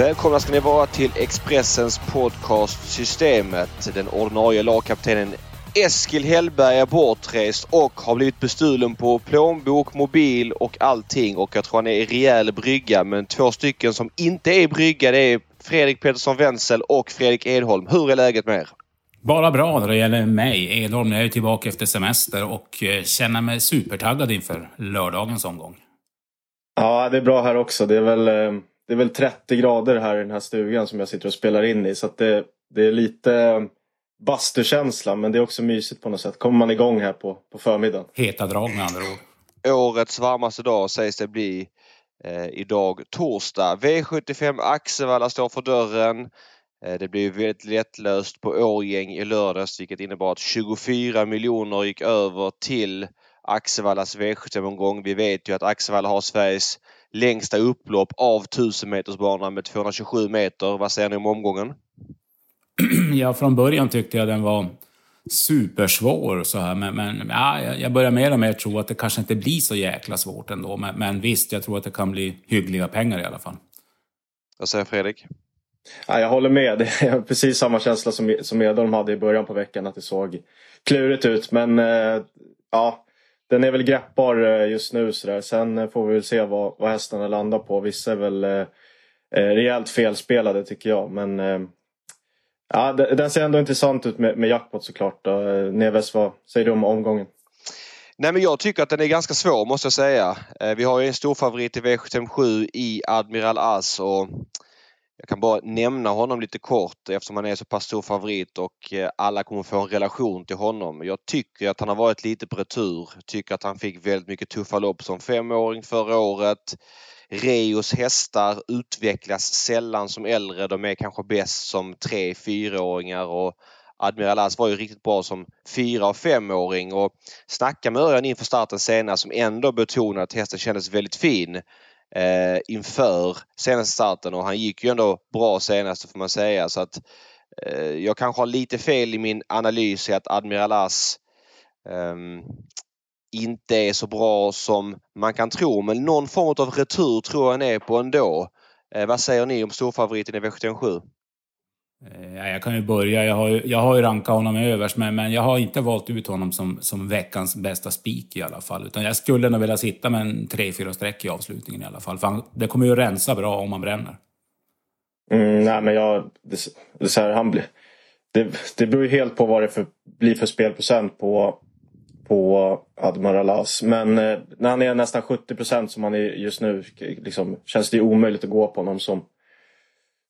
Välkomna ska ni vara till Expressens podcast Systemet. Den ordinarie lagkaptenen Eskil Hellberg är bortrest och har blivit bestulen på plånbok, mobil och allting. Och jag tror han är i rejäl brygga. Men två stycken som inte är brygga det är Fredrik Pettersson Wenzel och Fredrik Edholm. Hur är läget med er? Bara bra när det gäller mig. Edholm, jag är tillbaka efter semester och eh, känner mig supertaggad inför lördagens omgång. Ja, det är bra här också. Det är väl, eh, det är väl 30 grader här i den här stugan som jag sitter och spelar in i. Så det, det är lite bastukänsla men det är också mysigt på något sätt. Kommer man igång här på, på förmiddagen. Heta drag med andra ord. Årets varmaste dag sägs det bli eh, idag torsdag. V75 Axevalla står för dörren. Eh, det blev väldigt lättlöst på Årgäng i lördags vilket innebar att 24 miljoner gick över till Axevallas V75-omgång. Vi vet ju att Axevalla har Sveriges längsta upplopp av 1000 metersbanan med 227 meter. Vad säger ni om omgången? ja, från början tyckte jag den var supersvår så här, men, men ja, jag börjar mer och mer tro att det kanske inte blir så jäkla svårt ändå. Men, men visst, jag tror att det kan bli hyggliga pengar i alla fall. Vad säger Fredrik? Ja, jag håller med. Det är precis samma känsla som, som Edholm hade i början på veckan. Att det såg klurigt ut. Men eh, ja, den är väl greppbar eh, just nu. Så där. Sen eh, får vi väl se vad, vad hästarna landar på. Vissa är väl eh, eh rejält felspelade tycker jag. Men eh, Ja, den ser ändå intressant ut med, med jackpot såklart. Då. Neves, vad säger du om omgången? Nej men jag tycker att den är ganska svår måste jag säga. Vi har ju en stor favorit i V757 i Admiral As och jag kan bara nämna honom lite kort eftersom han är så pass stor favorit och eh, alla kommer få en relation till honom. Jag tycker att han har varit lite på retur. Jag tycker att han fick väldigt mycket tuffa lopp som femåring förra året. Reos hästar utvecklas sällan som äldre. De är kanske bäst som tre fyraåringar och Admiral As var ju riktigt bra som fyra och femåring och snacka med Örjan inför starten senast som ändå betonade att hästen kändes väldigt fin eh, inför senaste starten och han gick ju ändå bra senast får man säga så att eh, jag kanske har lite fel i min analys i att Admiral As eh, inte är så bra som man kan tro. Men någon form av retur tror jag han är på ändå. Eh, vad säger ni om storfavoriten i V757? Eh, jag kan ju börja. Jag har ju, jag har ju rankat honom överst, men, men jag har inte valt ut honom som, som veckans bästa spik i alla fall. Utan jag skulle nog vilja sitta med en 3-4 streck i avslutningen i alla fall. För han, det kommer ju rensa bra om man bränner. Mm, nej, men jag... Det, det, så här, han det, det beror ju helt på vad det för, blir för spelprocent på på Admar Alas. Men eh, när han är nästan 70 procent som han är just nu liksom, känns det omöjligt att gå på honom som,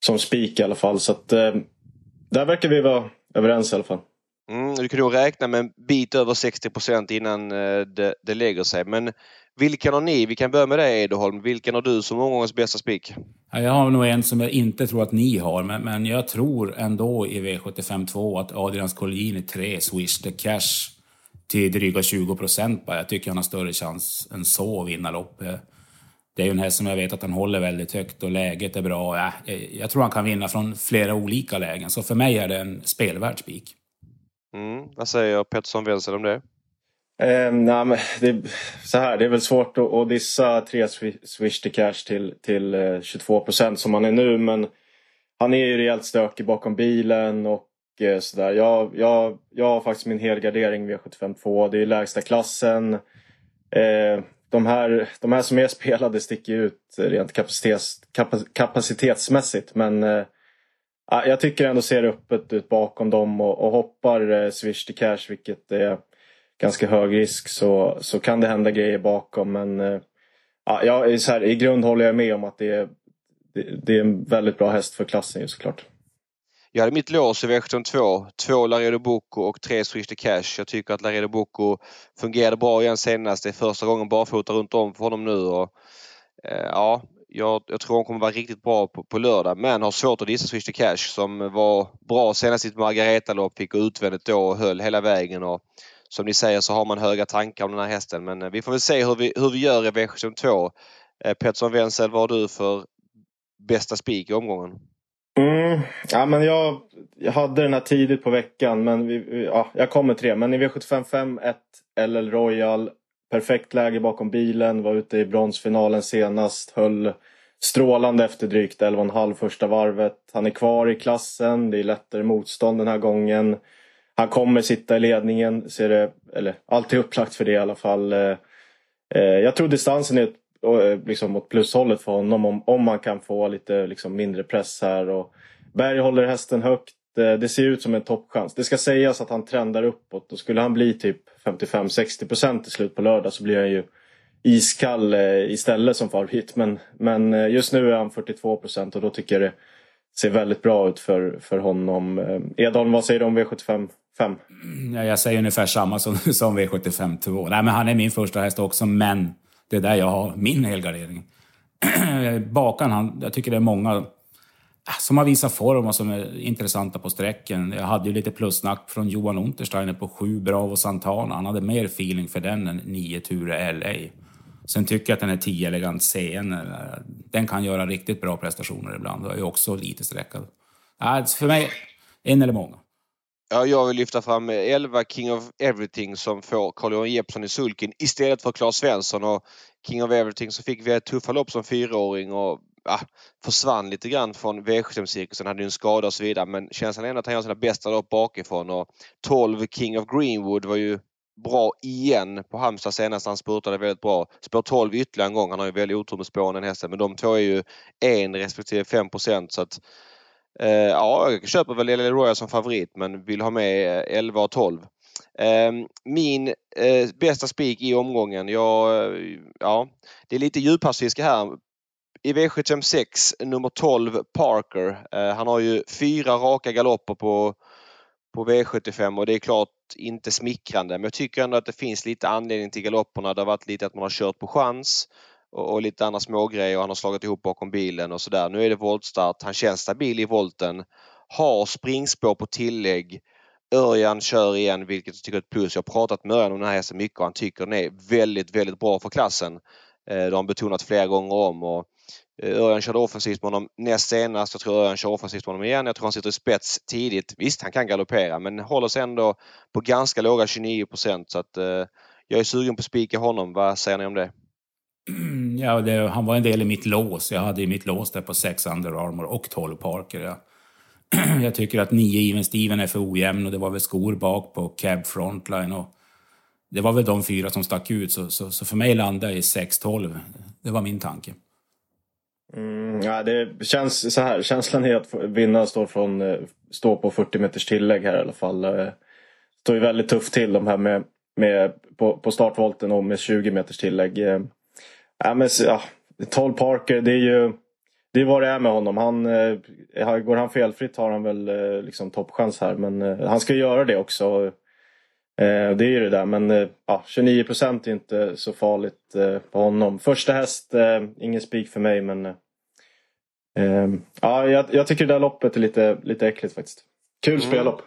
som spik i alla fall. Så att, eh, där verkar vi vara överens i alla fall. Mm, du kan nog räkna med en bit över 60 procent innan eh, det, det lägger sig. Men vilken har ni? Vi kan börja med dig Edeholm. Vilken har du som omgångens bästa spik? Ja, jag har nog en som jag inte tror att ni har, men, men jag tror ändå i V75 2 att Adrians Colgjini 3, Swish the Cash, till dryga 20 procent bara. Jag tycker han har större chans än så att vinna loppet. Det är ju en häst som jag vet att han håller väldigt högt och läget är bra. Ja, jag tror han kan vinna från flera olika lägen, så för mig är det en spelvärd spik. Mm. Vad säger Pettersson Wenzel om det? Eh, nej, men det, så här, det är väl svårt att, att dissa tre Swish to Cash till, till 22 eh, procent som han är nu men han är ju rejält stökig bakom bilen och Eh, sådär. Jag, jag, jag har faktiskt min helgardering V75 2. Det är lägsta klassen. Eh, de, här, de här som är spelade sticker ut rent kapacitets, kapacitetsmässigt. Men eh, ah, jag tycker ändå ser öppet ut bakom dem och, och hoppar eh, Swish till Cash vilket är ganska hög risk så, så kan det hända grejer bakom. Men eh, ah, ja, så här, i grund håller jag med om att det är, det, det är en väldigt bra häst för klassen såklart. Jag hade mitt lås i V72. Två Laredo Bocco och tre Swish the Cash. Jag tycker att Laredo Bocco fungerade bra igen senast. Det är första gången barfota runt om för honom nu. Och, eh, ja, jag, jag, tror hon kommer vara riktigt bra på, på lördag men har svårt att dissa Swish to Cash som var bra senast i ett Margareta-lopp. Fick utvändigt då och höll hela vägen. Och som ni säger så har man höga tankar om den här hästen men eh, vi får väl se hur vi, hur vi gör i V72. Eh, Pettersson Wenzel, vad har du för bästa spik i omgången? Mm, ja, men jag, jag hade den här tidigt på veckan, men vi, ja, jag kommer till det. Men i V75 5, 1 LL Royal. Perfekt läge bakom bilen, var ute i bronsfinalen senast. Höll strålande efter drygt 11,5 första varvet. Han är kvar i klassen, det är lättare motstånd den här gången. Han kommer sitta i ledningen, ser det, eller allt är upplagt för det i alla fall. Eh, eh, jag tror distansen är ett Eh, liksom åt plushållet för honom om, om man kan få lite liksom, mindre press här. Och Berg håller hästen högt. Eh, det ser ut som en toppchans. Det ska sägas att han trendar uppåt och skulle han bli typ 55-60% till slut på lördag så blir han ju iskall eh, istället som favorit. Men, men just nu är han 42% och då tycker jag det ser väldigt bra ut för, för honom. Edholm, vad säger du om V75 5? Ja, jag säger ungefär samma som, som V75 2. Nej, men han är min första häst också, men det är där jag har min helgardering. Bakan, han, jag tycker det är många äh, som har visat form och som är intressanta på sträcken. Jag hade ju lite plussnack från Johan Untersteiner på sju Bravo Santana. Han hade mer feeling för den än nio Ture LA. Sen tycker jag att den är 10 Elegant CN, den kan göra riktigt bra prestationer ibland. Jag är också lite sträckad. Äh, för mig, en eller många. Ja, jag vill lyfta fram 11 King of Everything som får Carl-Johan Jeppsson i sulken istället för Claes Svensson. Och King of Everything så fick vi ett tuffa lopp som fyraåring och ja, försvann lite grann från V75-cirkusen. Hade ju en skada och så vidare men känslan är ändå att han gör sina bästa lopp bakifrån. Och 12 King of Greenwood var ju bra igen på Halmstad senast. Han spurtade väldigt bra. Spår 12 ytterligare en gång. Han har ju väldigt otur med spåren den hästen men de två är ju en respektive 5 så att Eh, ja, jag köper väl LL Royal som favorit men vill ha med eh, 11 och 12. Ehm, min eh, bästa spik i omgången, jag, eh, ja, det är lite djuphavsfiske här. I V756 nummer 12 Parker. Eh, han har ju fyra raka galopper på, på V75 och det är klart inte smickrande men jag tycker ändå att det finns lite anledning till galopperna. Det har varit lite att man har kört på chans och, och lite andra smågrejer och han har slagit ihop bakom bilen och sådär. Nu är det voltstart. Han känns stabil i volten. Har springspår på tillägg. Örjan kör igen vilket jag tycker är ett plus. Jag har pratat med Örjan om den här hästen mycket och han tycker den är väldigt, väldigt bra för klassen. Eh, det har han betonat flera gånger om. Och eh, Örjan körde offensivt med honom näst senast. Jag tror Örjan kör offensivt med honom igen. Jag tror han sitter i spets tidigt. Visst, han kan galoppera men håller sig ändå på ganska låga 29 procent. så att eh, jag är sugen på att spika honom. Vad säger ni om det? Ja, det, han var en del i mitt lås. Jag hade i mitt lås där på sex Under Armour och 12 Parker. Ja. jag tycker att 9 Even Steven är för ojämn och det var väl skor bak på Cab Frontline. Och det var väl de fyra som stack ut, så, så, så för mig landade jag i 6-12. Det var min tanke. Mm, ja, det känns så här. Känslan är att vinnaren står, från, eh, står på 40 meters tillägg här i alla fall. Eh, står ju väldigt tufft till de här med, med på, på startvolten och med 20 meters tillägg. Eh, Ja, men, ja, 12 Parker, det är ju det är vad det är med honom. Han, eh, går han felfritt har han väl eh, liksom toppchans här. Men eh, han ska göra det också. Det är ju det där. Men ja, 29 procent är inte så farligt på honom. Första häst, ingen spik för mig. Men ja, jag, jag, tycker det där loppet är lite, lite äckligt faktiskt. Kul mm. spellopp.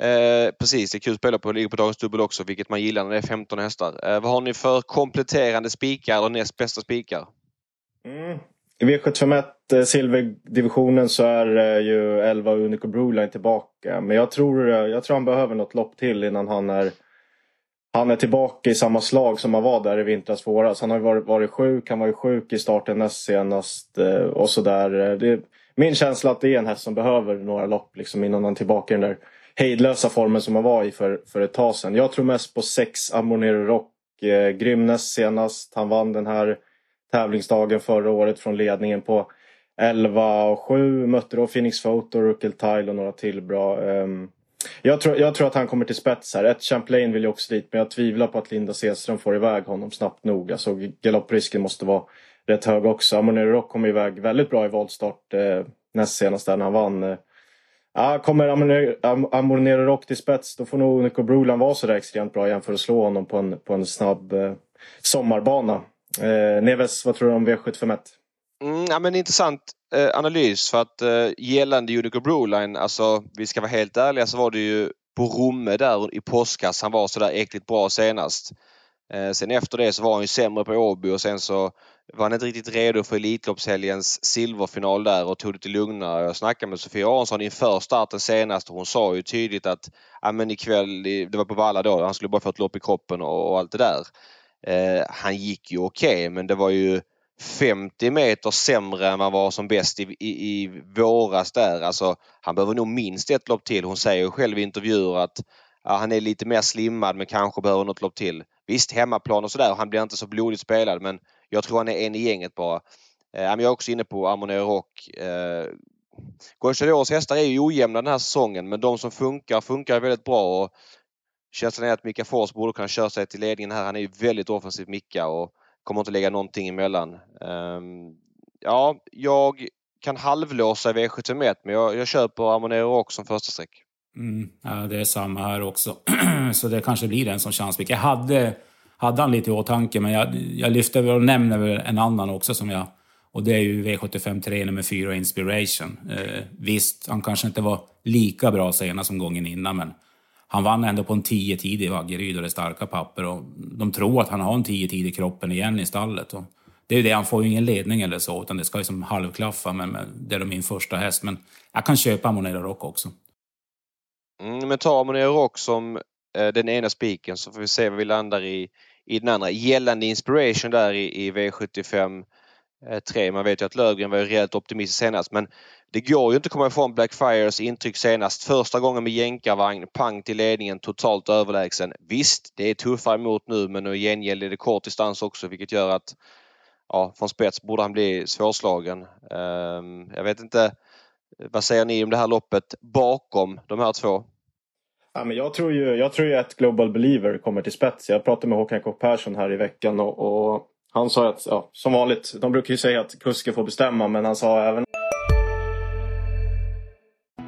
Eh, precis, det är kul att spela på. Ligger på dagens dubbel också, vilket man gillar när det är 15 hästar. Eh, vad har ni för kompletterande spikar och näst bästa spikar? Mm. I V751 eh, silverdivisionen så är eh, ju 11 Unico Broline tillbaka. Men jag tror, eh, jag tror han behöver något lopp till innan han är han är tillbaka i samma slag som han var där i vintras våras. Han har varit, varit sjuk, han var ju sjuk i starten näst senast eh, och sådär. Eh, min känsla att det är en häst som behöver några lopp liksom innan han är tillbaka i den där hejdlösa formen som han var i för, för ett tag sedan. Jag tror mest på sex Amonero Rock. Eh, Grymnes senast. Han vann den här tävlingsdagen förra året från ledningen på 11 och 7. Mötte då Phoenix Photo, Ruckel Tile och några till bra. Eh, jag, tror, jag tror att han kommer till spets här. Ett Champlain vill jag också dit men jag tvivlar på att Linda Sehlström får iväg honom snabbt nog. Alltså galopprisken måste vara rätt hög också. Amonero Rock kom iväg väldigt bra i voltstart eh, näst senast där när han vann. Eh, Ja, kommer Amonero Rock till spets då får nog Nico Brulan vara sådär extremt bra igen för att slå honom på en, på en snabb eh, sommarbana. Eh, Neves, vad tror du om V751? Mm, ja, men intressant eh, analys för att eh, gällande Unico Broline, alltså vi ska vara helt ärliga så var det ju på Romme där i påskas han var sådär äckligt bra senast. Eh, sen efter det så var han ju sämre på Åby och sen så var han inte riktigt redo för Elitloppshelgens silverfinal där och tog det lite lugnare. Jag snackade med Sofia Aronsson inför starten senast och hon sa ju tydligt att ja, men ikväll, det var på Valla då, han skulle bara få ett lopp i kroppen och, och allt det där. Eh, han gick ju okej okay, men det var ju 50 meter sämre än vad han var som bäst i, i, i våras där. Alltså, han behöver nog minst ett lopp till. Hon säger själv i intervjuer att ja, han är lite mer slimmad men kanske behöver något lopp till. Visst, hemmaplan och sådär. Han blir inte så blodigt spelad men jag tror han är en i gänget bara. Eh, jag är också inne på Harmonia Rock. Eh, hästar är ju ojämna den här säsongen men de som funkar funkar väldigt bra. Och känslan är att Mika Fors borde kunna köra sig till ledningen här. Han är ju väldigt offensivt Mika och kommer inte lägga någonting emellan. Ehm, ja, jag kan halvlåsa V751 men jag, jag köper Harmonia Rock som första streck. Mm, ja, det är samma här också. så det kanske blir en som chanspik. Jag hade, hade han lite i åtanke, men jag, jag lyfter och nämner väl en annan också som jag... Och det är ju V75 3 nummer 4 Inspiration. Eh, visst, han kanske inte var lika bra senast som gången innan, men han vann ändå på en 10 tid i Vaggeryd och det starka papper. Och de tror att han har en 10 tid i kroppen igen i stallet. Och det är ju det, han får ju ingen ledning eller så, utan det ska ju som halvklaffa. Men, men det är min första häst. Men jag kan köpa Monero Rock också. Mm, men ta Monero Rock som Eh, den ena spiken så får vi se var vi landar i, i den andra. Gällande Inspiration där i, i V75 eh, 3. Man vet ju att Lövgren var ju rejält optimistisk senast men det går ju inte att komma ifrån Blackfires intryck senast. Första gången med jänkarvagn, pang till ledningen, totalt överlägsen. Visst, det är tuffare emot nu men i gengäld är det kort distans också vilket gör att ja, från spets borde han bli svårslagen. Um, jag vet inte vad säger ni om det här loppet bakom de här två? Ja, men jag, tror ju, jag tror ju att Global Believer kommer till spets. Jag pratade med Håkan K Persson här i veckan och, och han sa att, ja, som vanligt, de brukar ju säga att kusken får bestämma men han sa även...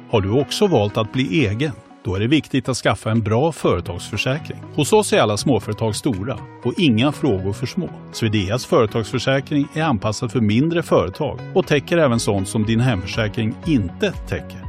Har du också valt att bli egen? Då är det viktigt att skaffa en bra företagsförsäkring. Hos oss är alla småföretag stora och inga frågor för små. Swedeas företagsförsäkring är anpassad för mindre företag och täcker även sånt som din hemförsäkring inte täcker.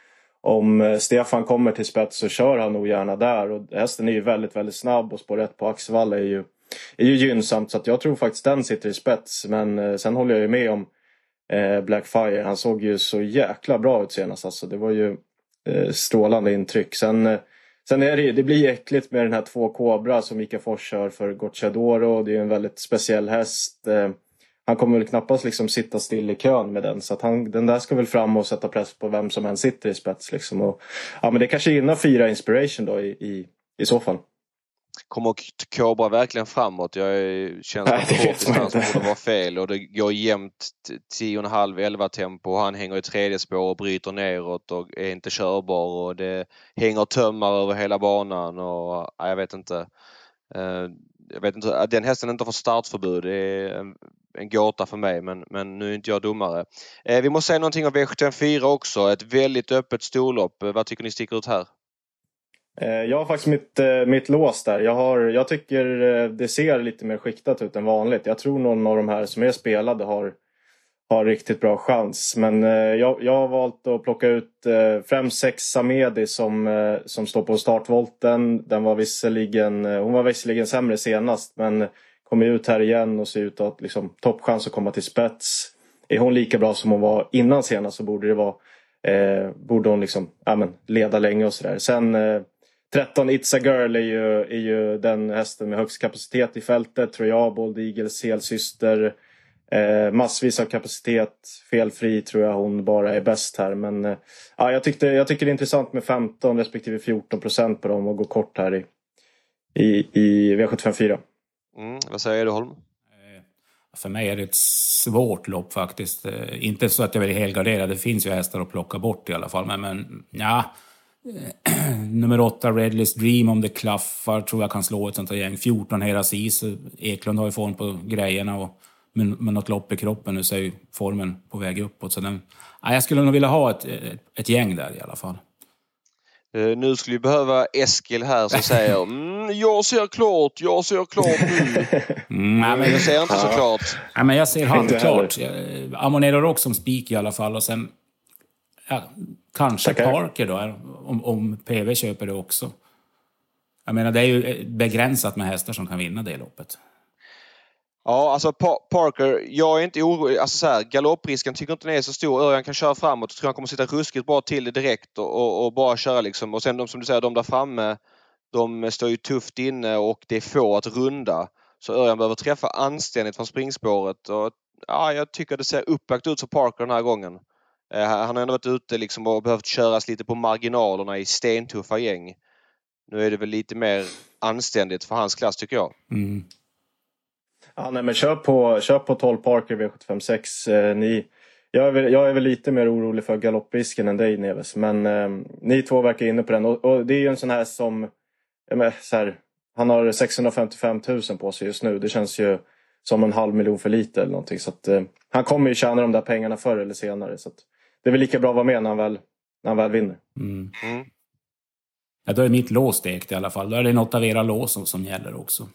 om eh, Stefan kommer till spets så kör han nog gärna där. Och hästen är ju väldigt, väldigt snabb och spår rätt på Axevalla är ju, är ju gynnsamt. Så att jag tror faktiskt den sitter i spets. Men eh, sen håller jag ju med om eh, Blackfire. Han såg ju så jäkla bra ut senast. Alltså, det var ju eh, strålande intryck. Sen eh, Sen är det, ju, det blir äckligt med den här två Kobra som Mika Fors kör för Gocciadoro. Det är ju en väldigt speciell häst. Eh, han kommer väl knappast liksom sitta still i kön med den. Så att han, den där ska väl fram och sätta press på vem som än sitter i spets. Liksom. Och, ja, men det kanske gynnar fyra inspiration då i, i, i så fall. Kommer Kobra verkligen framåt? Jag känner att kortdistans borde vara fel och det går jämnt 10,5-11 tempo. Han hänger i tredje spår och bryter neråt och är inte körbar och det hänger tömmar över hela banan och ja, jag vet inte. Jag vet inte, den hästen inte får startförbud det är en, en gåta för mig men, men nu är inte jag domare. Eh, vi måste säga någonting om V754 också. Ett väldigt öppet storlopp. Eh, vad tycker ni sticker ut här? Eh, jag har faktiskt mitt, eh, mitt lås där. Jag, har, jag tycker det ser lite mer skiktat ut än vanligt. Jag tror någon av de här som är spelade har, har riktigt bra chans. Men eh, jag, jag har valt att plocka ut eh, främst sex Samedi som, eh, som står på startvolten. Den var visserligen, hon var visserligen sämre senast men kommer ut här igen och ser ut att ha liksom, toppchans att komma till spets. Är hon lika bra som hon var innan senast så borde det vara eh, borde hon liksom, ja, men, leda länge och sådär. Sen eh, 13 It's a Girl är ju, är ju den hästen med högst kapacitet i fältet. Tror jag. Bold Eagles helsyster. Eh, massvis av kapacitet. Felfri tror jag hon bara är bäst här. Men eh, ja, jag, tyckte, jag tycker det är intressant med 15 respektive 14 procent på dem och gå kort här i, i, i V754. Mm, vad säger du Holm? Eh, För mig är det ett svårt lopp faktiskt. Eh, inte så att jag vill helgardera, det finns ju hästar att plocka bort i alla fall. Men, men ja, nummer åtta, Redless Dream, om det klaffar, tror jag kan slå ett sånt här gäng. 14, Heras Is. Eklund har ju form på grejerna och med, med något lopp i kroppen nu ju formen på väg uppåt. Så den, ja, jag skulle nog vilja ha ett, ett, ett gäng där i alla fall. Uh, nu skulle vi behöva Eskil här som säger mm, jag ser klart, jag ser klart nu. Mm, nej, men jag ser inte så klart. Nej, men jag ser halvklart. Amonero Rock som spik i alla fall och sen ja, kanske Tackar. Parker då, om, om PV köper det också. Jag menar, det är ju begränsat med hästar som kan vinna det loppet. Ja, alltså pa Parker, jag är inte orolig. Alltså så här, galopprisken tycker inte den är så stor. Örjan kan köra framåt. Jag tror han kommer sitta ruskigt bra till det direkt och, och, och, bara köra liksom. Och sen de som du säger, de där framme, de står ju tufft inne och det är få att runda. Så Örjan behöver träffa anständigt från springspåret. Och, ja, jag tycker det ser upplagt ut för Parker den här gången. Eh, han har ändå varit ute liksom och behövt köras lite på marginalerna i stentuffa gäng. Nu är det väl lite mer anständigt för hans klass tycker jag. Mm. Ja, nej, men kör på, kör på 12 Parker V756. Eh, ni, jag, är väl, jag är väl lite mer orolig för galopprisken än dig Neves. Men eh, ni två verkar inne på den. Och, och det är ju en sån här som... Men, så här, han har 655 000 på sig just nu. Det känns ju som en halv miljon för lite eller någonting. Så att, eh, han kommer ju tjäna de där pengarna förr eller senare. Så att, det är väl lika bra att vara med när han väl, när han väl vinner. Mm. Mm. Ja, då är mitt lås stekt i alla fall. Då är det något av era lås som, som gäller också.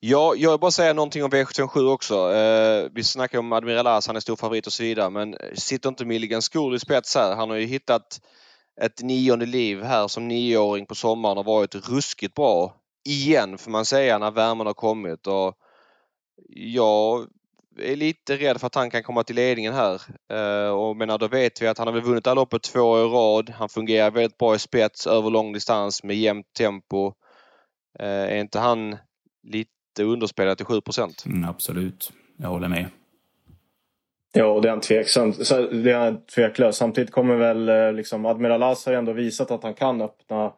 Ja, jag vill bara säga någonting om V757 också. Eh, vi snackar om Admiral As, han är stor favorit och så vidare. Men sitter inte Milligan School i spets här? Han har ju hittat ett nionde liv här som nioåring på sommaren och varit ruskigt bra. Igen får man säga när värmen har kommit. Och jag är lite rädd för att han kan komma till ledningen här. Eh, och menar, då vet vi att han har väl vunnit det här loppet två år i rad. Han fungerar väldigt bra i spets över lång distans med jämnt tempo. Eh, är inte han lite underspelad till 7 mm, Absolut, jag håller med. Ja, och det är han tveksam. Det är han tveklös. Samtidigt kommer väl eh, liksom Admiral As har ändå visat att han kan öppna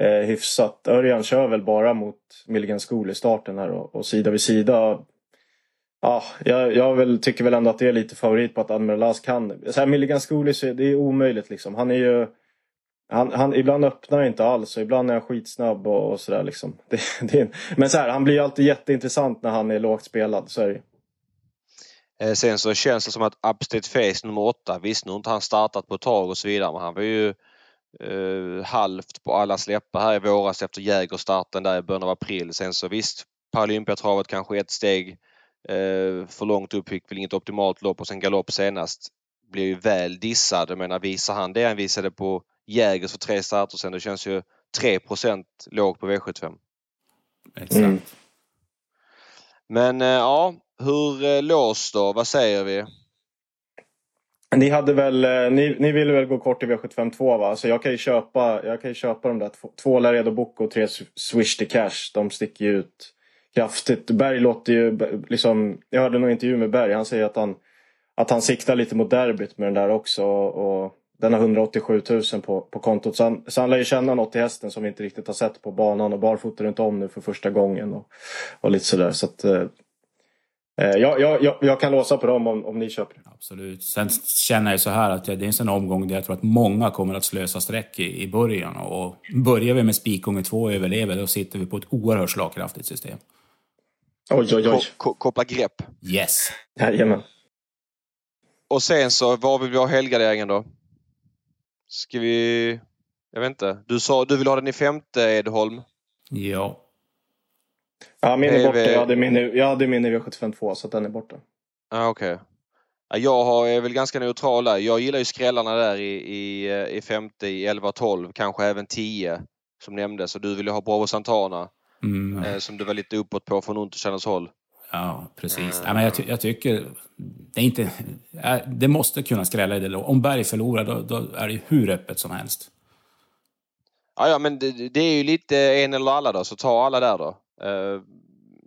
eh, hyfsat. Örjan kör väl bara mot Milligan School i starten här och, och sida vid sida. Ja, jag, jag väl, tycker väl ändå att det är lite favorit på att Admiral As kan. Så här, Milligan School är, det är omöjligt liksom. Han är ju han, han, ibland öppnar han inte alls och ibland är han skitsnabb och, och sådär liksom. Det, det, men så här, han blir alltid jätteintressant när han är lågt spelad, så är det eh, Sen så känns det som att Upstate Face nummer åtta, visst nu har inte han startat på ett tag och så vidare men han var ju eh, halvt på alla släppar här i våras efter Jägerstarten där i början av april. Sen så visst, Paralympiatravet kanske ett steg eh, för långt upp, fick väl inget optimalt lopp och sen galopp senast. Blev ju väl dissad. Jag menar visar han det han visade på Jägers för tre starter sen. Det känns ju 3% lågt på V75. Exakt. Mm. Men eh, ja, hur eh, låst då? Vad säger vi? Ni hade väl, eh, ni, ni ville väl gå kort i V752 va? Så jag kan ju köpa, jag kan ju köpa de där två, två Laredo Bocco och tre Swish to Cash. De sticker ju ut kraftigt. Berg låter ju liksom, jag hörde nog intervju med Berg. Han säger att han, att han siktar lite mot derbyt med den där också. Och, den har 187 000 på, på kontot. Så han, så han lär ju känna något i hästen som vi inte riktigt har sett på banan och barfotar runt om nu för första gången. Och, och lite sådär. Så att, eh, eh jag, jag, jag, kan låsa på dem om, om ni köper. Absolut. Sen känner jag så här att det är en sån omgång där jag tror att många kommer att slösa streck i, i början. Och börjar vi med spik gånger två och överlever, då sitter vi på ett oerhört slagkraftigt system. Oj, oj, oj. koppla grepp. Yes. Jajamän. Och sen så, var vill vi ha helgarderingen då? Ska vi... Jag vet inte. Du sa du vill ha den i femte Edholm? Ja. Ja, min är borta. Jag hade min, jag hade min i V752 så den är borta. Ja, Okej. Okay. Jag har, är väl ganska neutral där. Jag gillar ju skrällarna där i, i, i femte, i 11, 12, kanske även 10 som nämndes. Och du vill ju ha Bravo Santana mm. eh, som du var lite uppåt på från Unterstjärnas håll. Ja, precis. Ja, men jag, ty jag, tycker... Det, är inte, det måste kunna skrälla i det. Om Berg förlorar, då, då, är det hur öppet som helst. Ja, ja men det, det, är ju lite en eller alla då, så ta alla där då. Eh,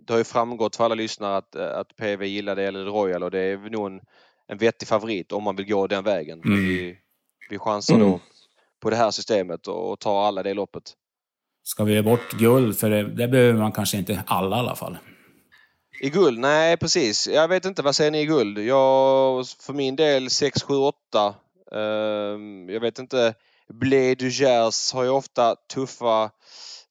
det har ju framgått för alla lyssnare att, att PV gillar det eller Royal och det är nog en, en vettig favorit om man vill gå den vägen. Mm. Vi, vi chansar mm. då på det här systemet och, och tar alla det loppet. Ska vi ge bort guld, för det, det behöver man kanske inte alla i alla fall. I guld? Nej precis. Jag vet inte. Vad säger ni i guld? Jag, för min del 6, 7, 8. jag vet inte. Blé Dugers har ju ofta tuffa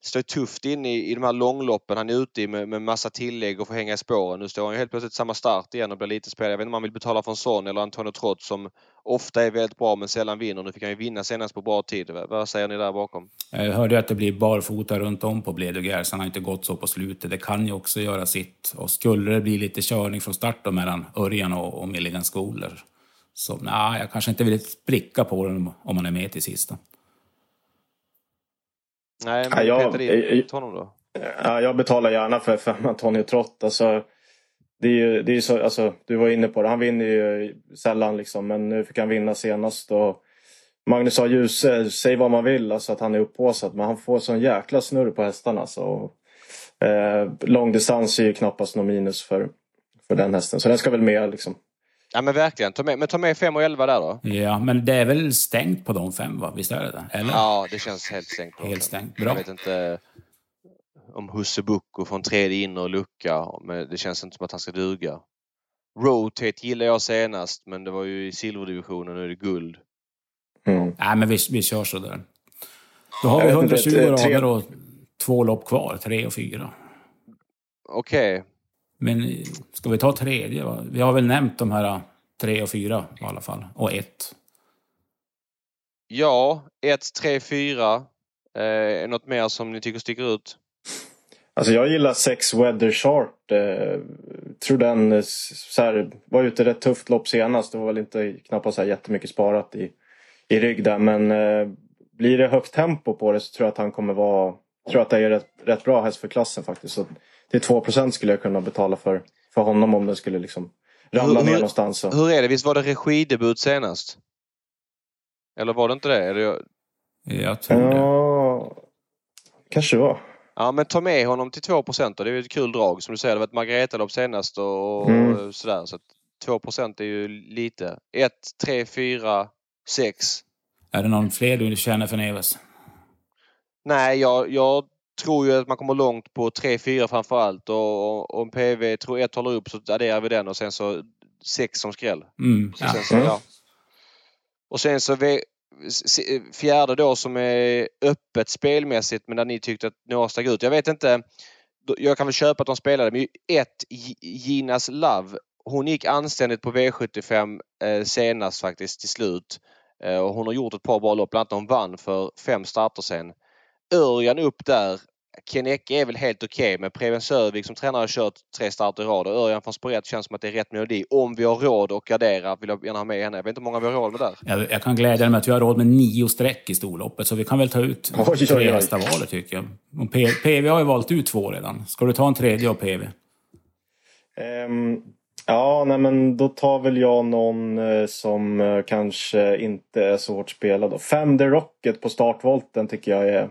står tufft inne i, i de här långloppen han är ute i med, med massa tillägg och får hänga i spåren. Nu står han ju helt plötsligt samma start igen och blir lite spelare. Jag vet inte om han vill betala för en sån eller Antonio Trott som ofta är väldigt bra men sällan vinner. Nu fick han ju vinna senast på bra tid. Vad säger ni där bakom? Jag hörde att det blir barfota runt om på Bledugers. Han har inte gått så på slutet. Det kan ju också göra sitt. Och skulle det bli lite körning från start då mellan Örjan och, och Milligan Skoler så nej, jag kanske inte vill spricka på den om man är med till sista. Nej, men ja, Peter Lind, honom då? Ja, jag betalar gärna för, för Antonio Trott. Alltså, det är ju, det är så, alltså, du var inne på det, han vinner ju sällan liksom, men nu fick han vinna senast. Och Magnus A. Djuse, säg vad man vill, alltså att han är upphåsad, men han får sån jäkla snurr på hästarna. Alltså. Eh, långdistans är ju knappast någon minus för, för den hästen, så den ska väl med liksom. Ja men verkligen. Ta med, men ta med 5 och 11 där då. Ja, men det är väl stängt på de fem va? Visst är det det? Eller? Ja, det känns helt stängt. Helt stängt. Bra. Jag vet inte om Husse Bucco från tredje inre och lucka, men det känns inte som att han ska duga. Rotate gillar jag senast, men det var ju i silverdivisionen, nu är det guld. Mm. Nej, men vi, vi kör så där. Då har vi 120 rader och två lopp kvar, tre och fyra. Okej. Okay. Men ska vi ta tredje? Va? Vi har väl nämnt de här tre och fyra i alla fall. Och ett. Ja, ett, tre, fyra. Eh, något mer som ni tycker sticker ut? Alltså jag gillar sex Weather Chart. Eh, tror den eh, så här, var ute rätt tufft lopp senast. Det var väl inte knappast så här jättemycket sparat i, i rygg där. Men eh, blir det högt tempo på det så tror jag att han kommer vara... tror att det är rätt, rätt bra häst för klassen faktiskt. Så till 2% skulle jag kunna betala för, för honom om det skulle liksom ramla hur, ner någonstans. Så. Hur är det? Visst var det regidebut senast? Eller var det inte det? Eller... Jag tror det. Ja, kanske det var. Ja men ta med honom till 2 då. Det är ju ett kul drag. Som du säger, det var ett Margareta-lopp senast och mm. sådär. Så 2% är ju lite. 1, 3, 4, 6. Är det någon fler du känner för Neves? Nej, jag, jag tror ju att man kommer långt på 3-4 framförallt och om PV tror 1 håller upp så adderar vi den och sen så 6 som skräll. Mm. Så sen så, ja. Och sen så fjärde då som är öppet spelmässigt men där ni tyckte att några stack ut. Jag vet inte. Jag kan väl köpa att de spelade men ett Ginas Love. Hon gick anständigt på V75 eh, senast faktiskt till slut. Eh, och hon har gjort ett par bra lopp. Bland annat hon vann för fem starter sen. Örjan upp där. Ken Ecke är väl helt okej okay, men Preben Sörvik som tränare har kört tre starter i rad och Örjan från spår känns som att det är rätt melodi. Om vi har råd att gardera vill jag gärna ha med henne. Jag vet inte hur många vi har råd med där. Jag, jag kan glädja dig med att vi har råd med nio streck i storloppet så vi kan väl ta ut oj, tre hästar valet tycker jag. Och PV har ju valt ut två redan. Ska du ta en tredje av PV? Um, ehm, ja, nej men då tar väl jag någon eh, som eh, kanske inte är så hårt spelad. Fem The Rocket på startvolten tycker jag är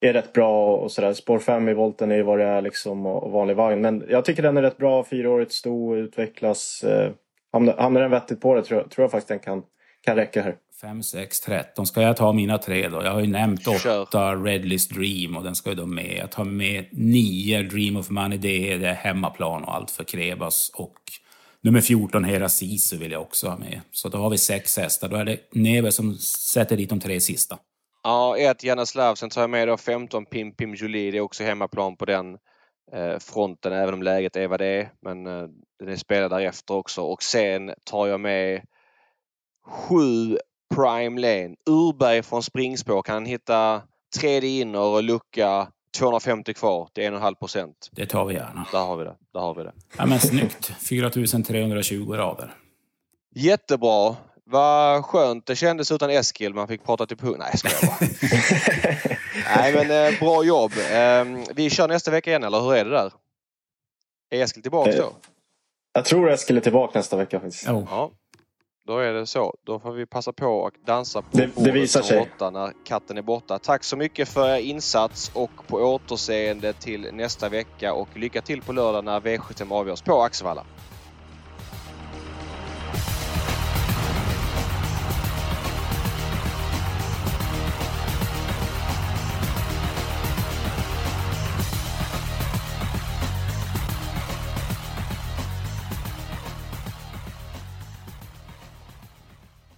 är rätt bra och sådär. Spår 5 i volten är ju vad det är liksom och vanlig vagn. Men jag tycker den är rätt bra. Fyraårigt sto, utvecklas. Eh, hamnar, hamnar den vettigt på det tror jag, tror jag faktiskt den kan, kan räcka här. 5, 6, 13. Ska jag ta mina tre då? Jag har ju nämnt 8 Redlist Dream och den ska ju då med. Jag tar med 9 Dream of Money. Det är, det hemmaplan och allt för Krebas. Och nummer 14 Hera Sisu vill jag också ha med. Så då har vi sex hästar. Då är det Neve som sätter dit de tre sista. Ja, ett Janaslav. Sen tar jag med då 15 Pim Pim Jolie. Det är också hemmaplan på den eh, fronten även om läget är vad det är. Men eh, den är spelad därefter också. Och sen tar jag med 7 Prime Lane. Urberg från springspår. Kan hitta tredje inner och lucka 250 kvar till 1,5 procent. Det tar vi gärna. Där har vi det. Där har vi det. Ja men snyggt. 4320 rader. Jättebra. Vad skönt det kändes utan Eskil. Man fick prata till punkt. Nej, jag skojar bara. Nej, men eh, bra jobb. Eh, vi kör nästa vecka igen, eller hur är det där? Är Eskil tillbaka då? Jag tror Eskil är tillbaka nästa vecka faktiskt. Oh. Ja, då är det så. Då får vi passa på att dansa på det, det visar sig. När katten är borta. Tack så mycket för er insats och på återseende till nästa vecka och lycka till på lördag när V75 avgörs på Axevalla.